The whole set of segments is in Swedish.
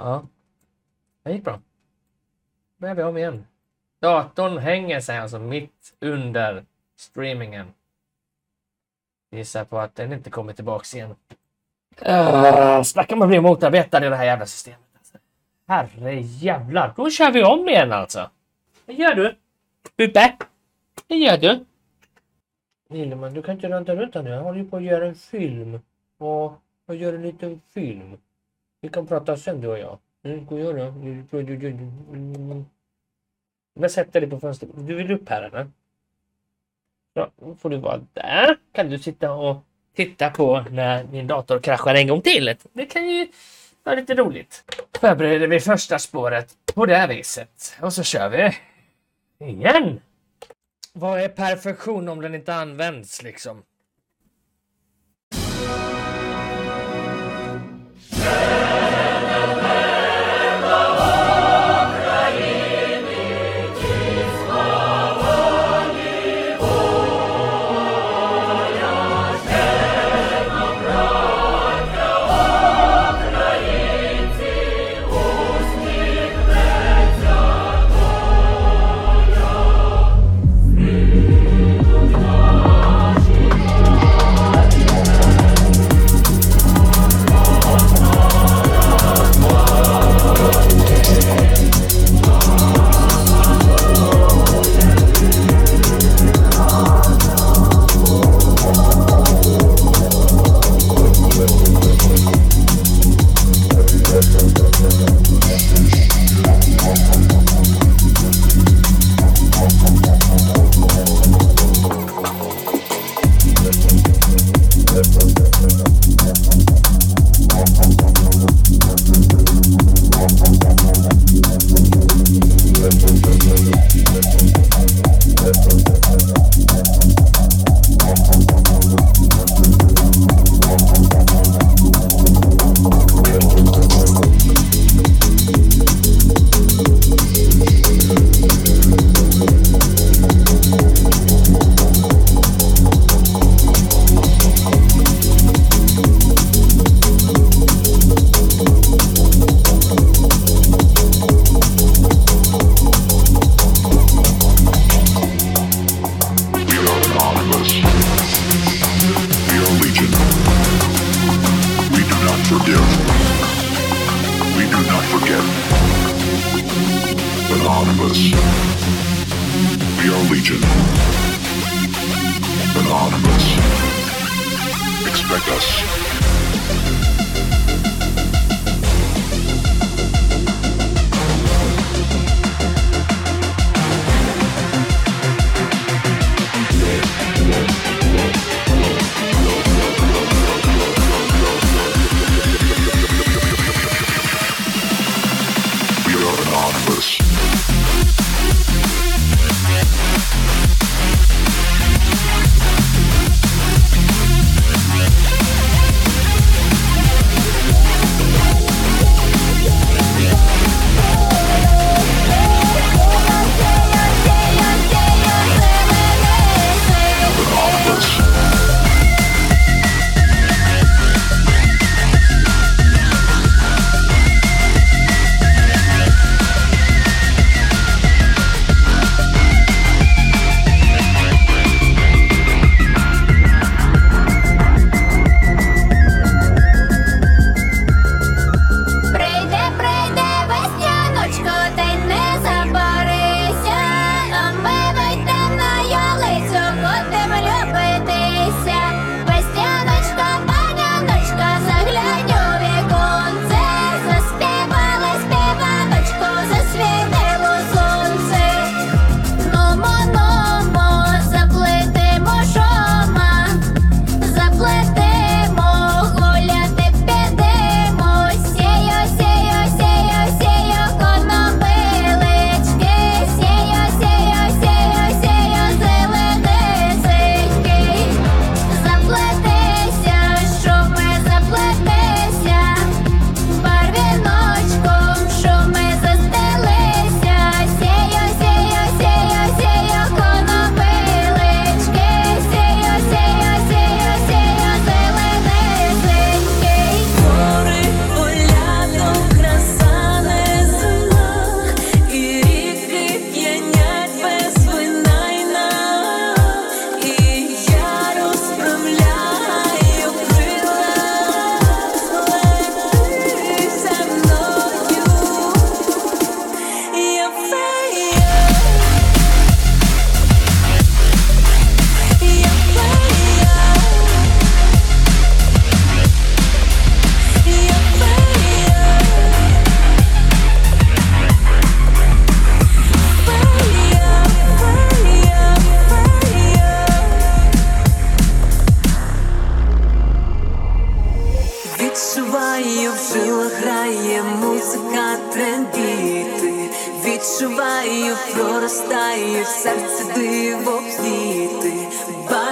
Ja. Det gick bra. börjar vi om igen. Datorn hänger sig alltså mitt under streamingen. Gissar på att den inte kommer tillbaks igen. Uh, snacka om att bli motarbetad i det här jävla systemet. Alltså. Herre jävlar. Då kör vi om igen alltså. Vad gör du? Bubbe? Vad gör du? Lilleman, du kan inte ranta runt här nu. Jag håller ju på att göra en film. Och jag gör en liten film. Vi kan prata sen du och jag. Mm, god gör det. Mm. Jag sätter dig på fönstret. Du vill upp här eller? Ja, då får du vara där. Kan du sitta och titta på när din dator kraschar en gång till. Det kan ju vara lite roligt. Förbereder vi första spåret på det här viset. Och så kör vi. Igen! Vad är perfektion om den inte används liksom? Show.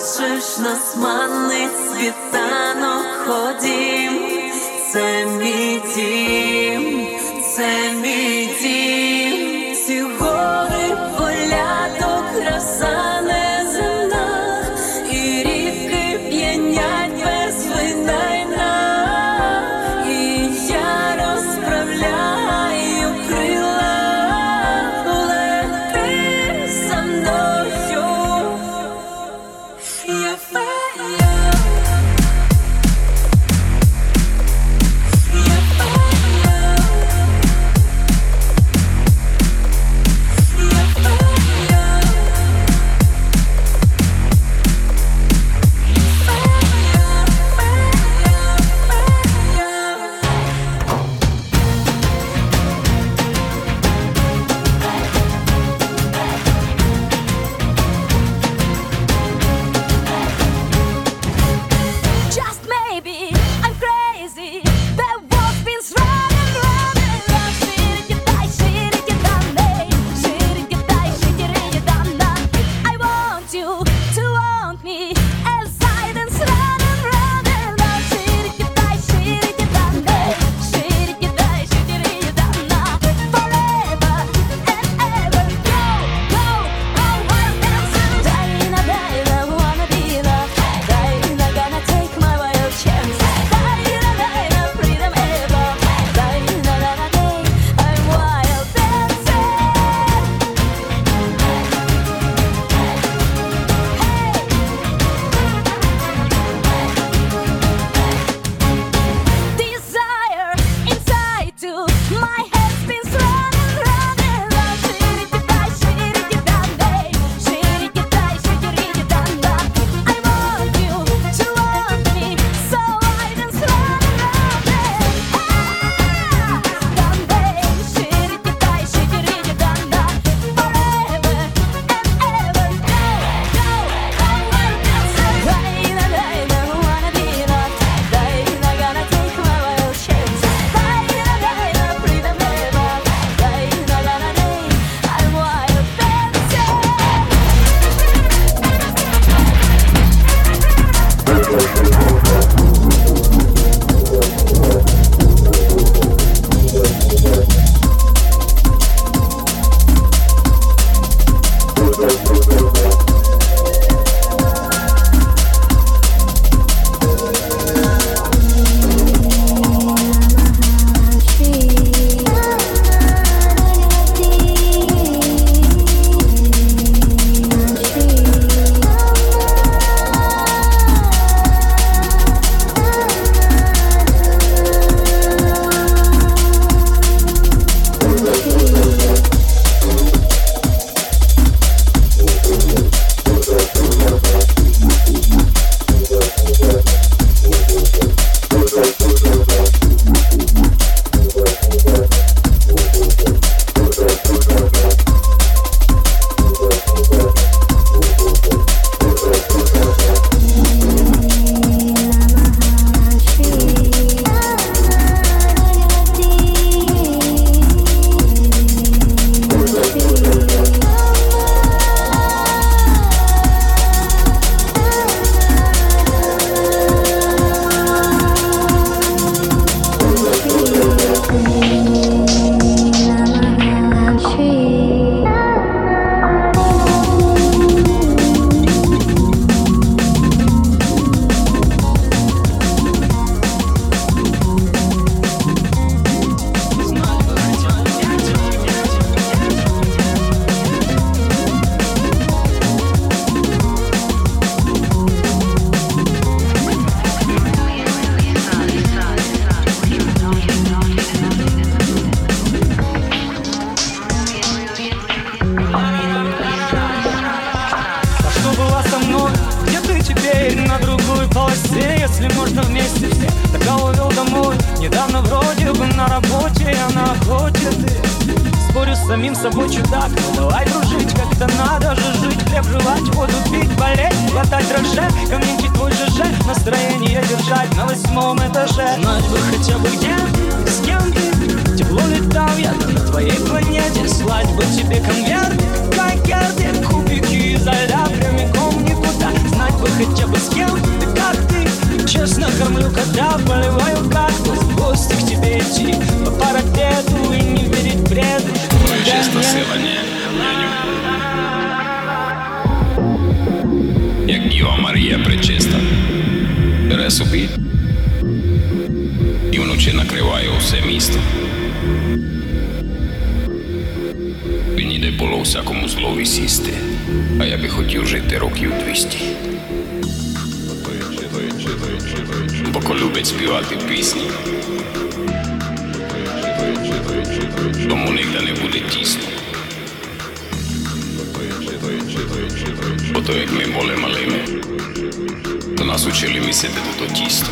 бачиш, нас манить світанок ходім, це мій дім, Недавно вроде бы на работе, на охоте ты Спорю с самим собой чудак Давай дружить, как-то надо же жить. Хлеб жевать, воду пить, болеть, глотать дрожжи. Комментить твой ЖЖ, настроение держать на восьмом этаже. Знать бы хотя бы где, с кем ты. Тепло бы тебе конверт Конверты, кубики изо льда Прямиком никуда. Знать бы хотя бы с кем Ты как ты. Честно кормлю, когда поливаю кактус В гости к тебе идти По парапету и не верить бреду Чиста Да, сила. Як Діва Марія пречиста. Бере собі і вночі накриває усе місто. Він іде було всякому злові сісти, а я би хотів жити років 200. Бо любить співати пісні, да му негде не буде тісно. Бо то як ми були малими, то нас учили місити до тісто.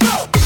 go.